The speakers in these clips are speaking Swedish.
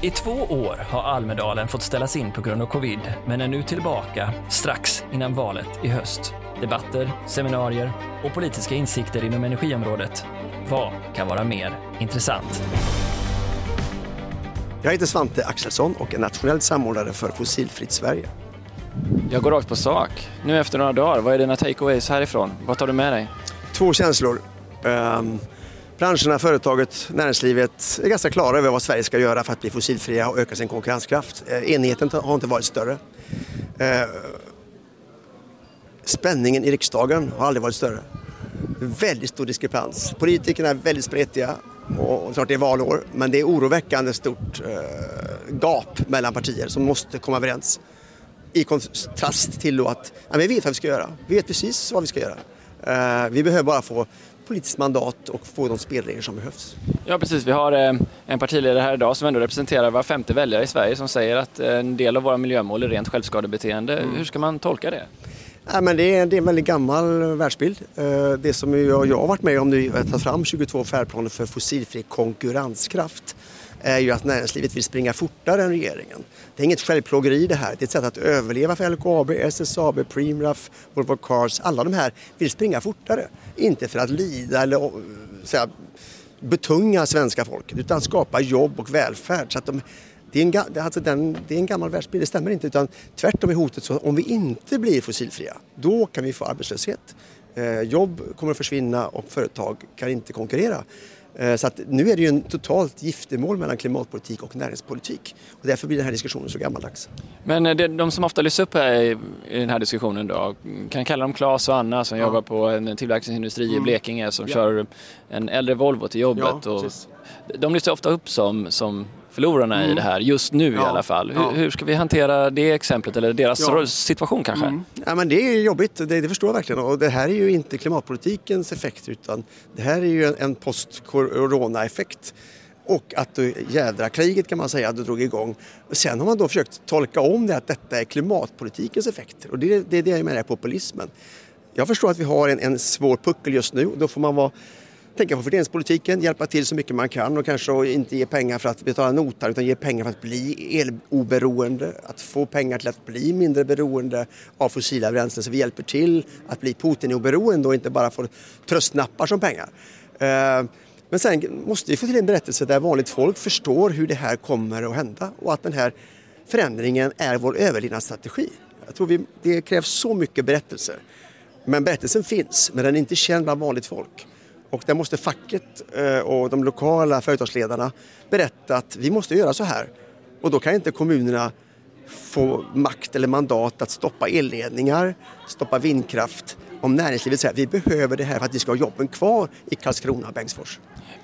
I två år har Almedalen fått ställas in på grund av covid, men är nu tillbaka strax innan valet i höst. Debatter, seminarier och politiska insikter inom energiområdet. Vad kan vara mer intressant? Jag heter Svante Axelsson och är nationell samordnare för Fossilfritt Sverige. Jag går rakt på sak. Nu efter några dagar, vad är dina takeaways härifrån? Vad tar du med dig? Två känslor. Um, branscherna, företaget, näringslivet är ganska klara över vad Sverige ska göra för att bli fossilfria och öka sin konkurrenskraft. Eh, Enigheten har inte varit större. Eh, spänningen i riksdagen har aldrig varit större. Väldigt stor diskrepans. Politikerna är väldigt spretiga och klart det är valår, men det är oroväckande stort eh, gap mellan partier som måste komma överens i kontrast till då att ja, vi vet vad vi ska göra. Vi vet precis vad vi ska göra. Vi behöver bara få politiskt mandat och få de spelregler som behövs. Ja precis, vi har eh, en partiledare här idag som ändå representerar var femte väljare i Sverige som säger att eh, en del av våra miljömål är rent självskadebeteende. Mm. Hur ska man tolka det? Nej, men det, är, det är en väldigt gammal eh, världsbild. Eh, det som jag, jag har varit med om nu att ta fram 22 färdplaner för fossilfri konkurrenskraft är ju att näringslivet vill springa fortare än regeringen. Det är inget självplågeri det här. Det är ett sätt att överleva för LKAB, SSAB, Preemraff, Volvo Cars. Alla de här vill springa fortare. Inte för att lida eller eh, säga, betunga svenska folket utan skapa jobb och välfärd. Så att de, det, är en, alltså den, det är en gammal världsbild, det stämmer inte. Utan tvärtom är hotet så att om vi inte blir fossilfria, då kan vi få arbetslöshet. Eh, jobb kommer att försvinna och företag kan inte konkurrera. Eh, så att nu är det ju en totalt giftermål mellan klimatpolitik och näringspolitik. Och därför blir den här diskussionen så gammaldags. Men eh, det, de som ofta lyfts upp här i, i den här diskussionen då, kan kalla dem Claes och Anna som ja. jobbar på en tillverkningsindustri mm. i Blekinge som ja. kör en äldre Volvo till jobbet. Ja, och de lyfts ofta upp som, som förlorarna mm. i det här, just nu ja. i alla fall. Hur, ja. hur, ska vi hantera det exemplet eller deras ja. situation kanske? Mm. Ja, men det är jobbigt, det, det, förstår jag verkligen. Och det här är ju inte klimatpolitikens effekt utan det här är ju en, en post-corona-effekt. Och att jädra kriget kan man säga att drog igång. Sen har man då försökt tolka om det att detta är klimatpolitikens effekter. Och det, det är det jag menar är populismen. Jag förstår att vi har en, en svår puckel just nu och då får man vara tänka på fördelningspolitiken, hjälpa till så mycket man kan och kanske inte ge pengar för att betala notan utan ge pengar för att bli eloberoende, att få pengar till att bli mindre beroende av fossila bränslen så vi hjälper till att bli Putin-oberoende och inte bara få tröstnappar som pengar. Eh, men sen måste vi få till en berättelse där vanligt folk förstår hur det här kommer att hända och att den här förändringen är vår överlevnadsstrategi. Jag tror vi, det krävs så mycket berättelser. Men berättelsen finns, men den är inte känd bland vanligt folk. Och där måste facket eh, och de lokala företagsledarna berätta att vi måste göra så här. Och då kan inte kommunerna få makt eller mandat att stoppa elledningar, stoppa vindkraft om näringslivet säger att vi behöver det här för att vi ska ha jobben kvar i Karlskrona och Bengtsfors.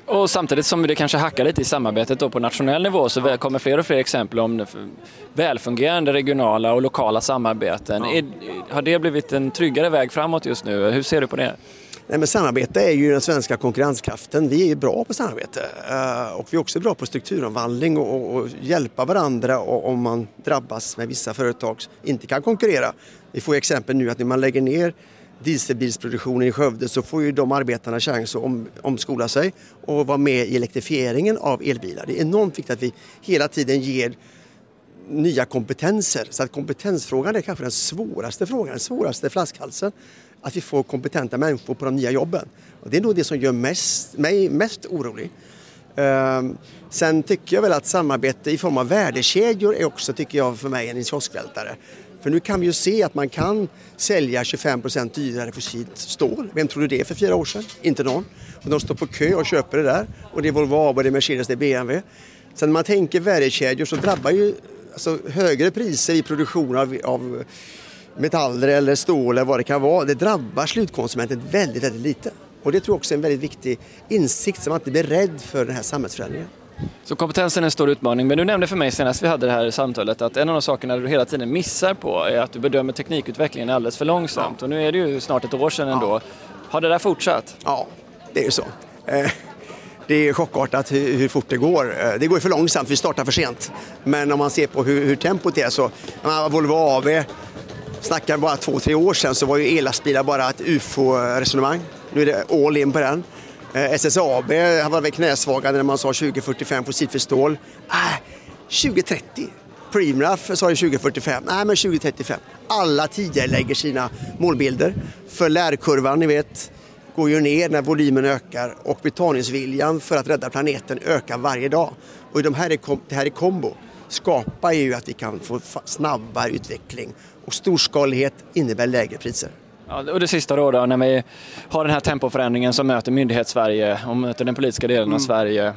Och samtidigt som det kanske hackar lite i samarbetet då på nationell nivå så kommer fler och fler exempel om välfungerande regionala och lokala samarbeten. Ja. Är, har det blivit en tryggare väg framåt just nu? Hur ser du på det? Nej, men samarbete är ju den svenska konkurrenskraften. Vi är bra på samarbete eh, och vi är också bra på strukturomvandling och, och, hjälpa varandra och, om man drabbas med vissa företag inte kan konkurrera. Vi får exempel nu att när man lägger ner dieselbilsproduktionen i Skövde så får ju de arbetarna chans att om, omskola sig och vara med i elektrifieringen av elbilar. Det är enormt viktigt att vi hela tiden ger nya kompetenser. Så att kompetensfrågan är kanske den svåraste frågan, den svåraste flaskhalsen att vi får kompetenta människor på de nya jobben. Och det är nog det som gör mest, mig mest orolig. Ehm, sen tycker jag väl att samarbete i form av värdekedjor är också, tycker jag, för mig en kioskvältare. För nu kan vi ju se att man kan sälja 25% dyrare fossilt stål. Vem trodde det för fyra år sedan? Inte någon. Och de står på kö och köper det där. Och det är Volvo AB, det är Mercedes, det är BMW. Sen när man tänker värdekedjor så drabbar ju alltså, högre priser i produktion av, av metaller eller stål eller vad det kan vara, det drabbar slutkonsumenten väldigt, väldigt lite. Och det tror jag också är en väldigt viktig insikt så man inte blir rädd för den här samhällsförändringen. Så kompetensen är en stor utmaning, men du nämnde för mig senast vi hade det här samtalet att en av de sakerna du hela tiden missar på är att du bedömer teknikutvecklingen alldeles för långsamt. Ja. Och nu är det ju snart ett år sedan ändå. Ja. Har det där fortsatt? Ja, det är ju så. Det är chockartat hur, fort det går. Eh, det går för långsamt, vi startar för sent. Men om man ser på hur, hur tempot är så, Volvo AB Snackar bara två, tre år sedan så var ju ellastbilar bara ett ufo-resonemang. Nu är det all in på den. Eh, SSAB var väl knäsvaga när man sa 2045 fossilfritt stål. Ah, äh, 2030. Preemraff sa ju 2045, nej men 2035. Alla tidigare sina målbilder. För lärkurvan, ni vet, går ju ner när volymen ökar och betalningsviljan för att rädda planeten ökar varje dag. Och de här, det här i kombo skapar ju att vi kan få snabbare utveckling och storskalighet innebär lägre priser. Ja, och det sista då, då, när vi har den här tempoförändringen som möter myndighets-Sverige och möter den politiska delen mm. av Sverige.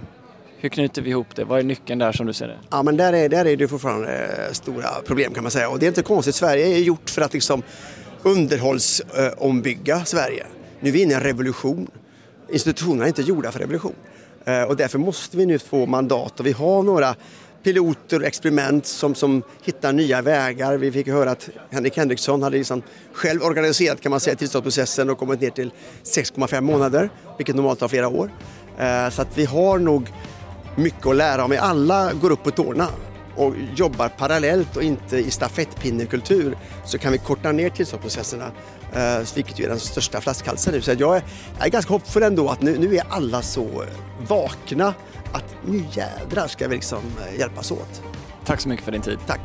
Hur knyter vi ihop det? Vad är nyckeln där som du ser det? Ja, men där är, där är det fortfarande eh, stora problem kan man säga. Och det är inte konstigt. Sverige är gjort för att liksom underhållsombygga Sverige. Nu är vi inne i en revolution. Institutionerna är inte gjorda för revolution. Eh, och därför måste vi nu få mandat och vi har några piloter och experiment som, som hittar nya vägar. Vi fick höra att Henrik Henriksson hade liksom själv organiserat kan man säga tillståndsprocessen och kommit ner till 6,5 månader, vilket normalt tar flera år. Eh, så att vi har nog mycket att lära om. vi Alla går upp på tårna och jobbar parallellt och inte i stafettpinnekultur så kan vi korta ner tillståndsprocesserna, eh, vilket ju är den största flaskhalsen nu. Så jag är, jag är ganska hoppfull ändå att nu, nu är alla så vakna att nu jädrar ska vi liksom eh, hjälpas åt. Tack så mycket för din tid. Tack.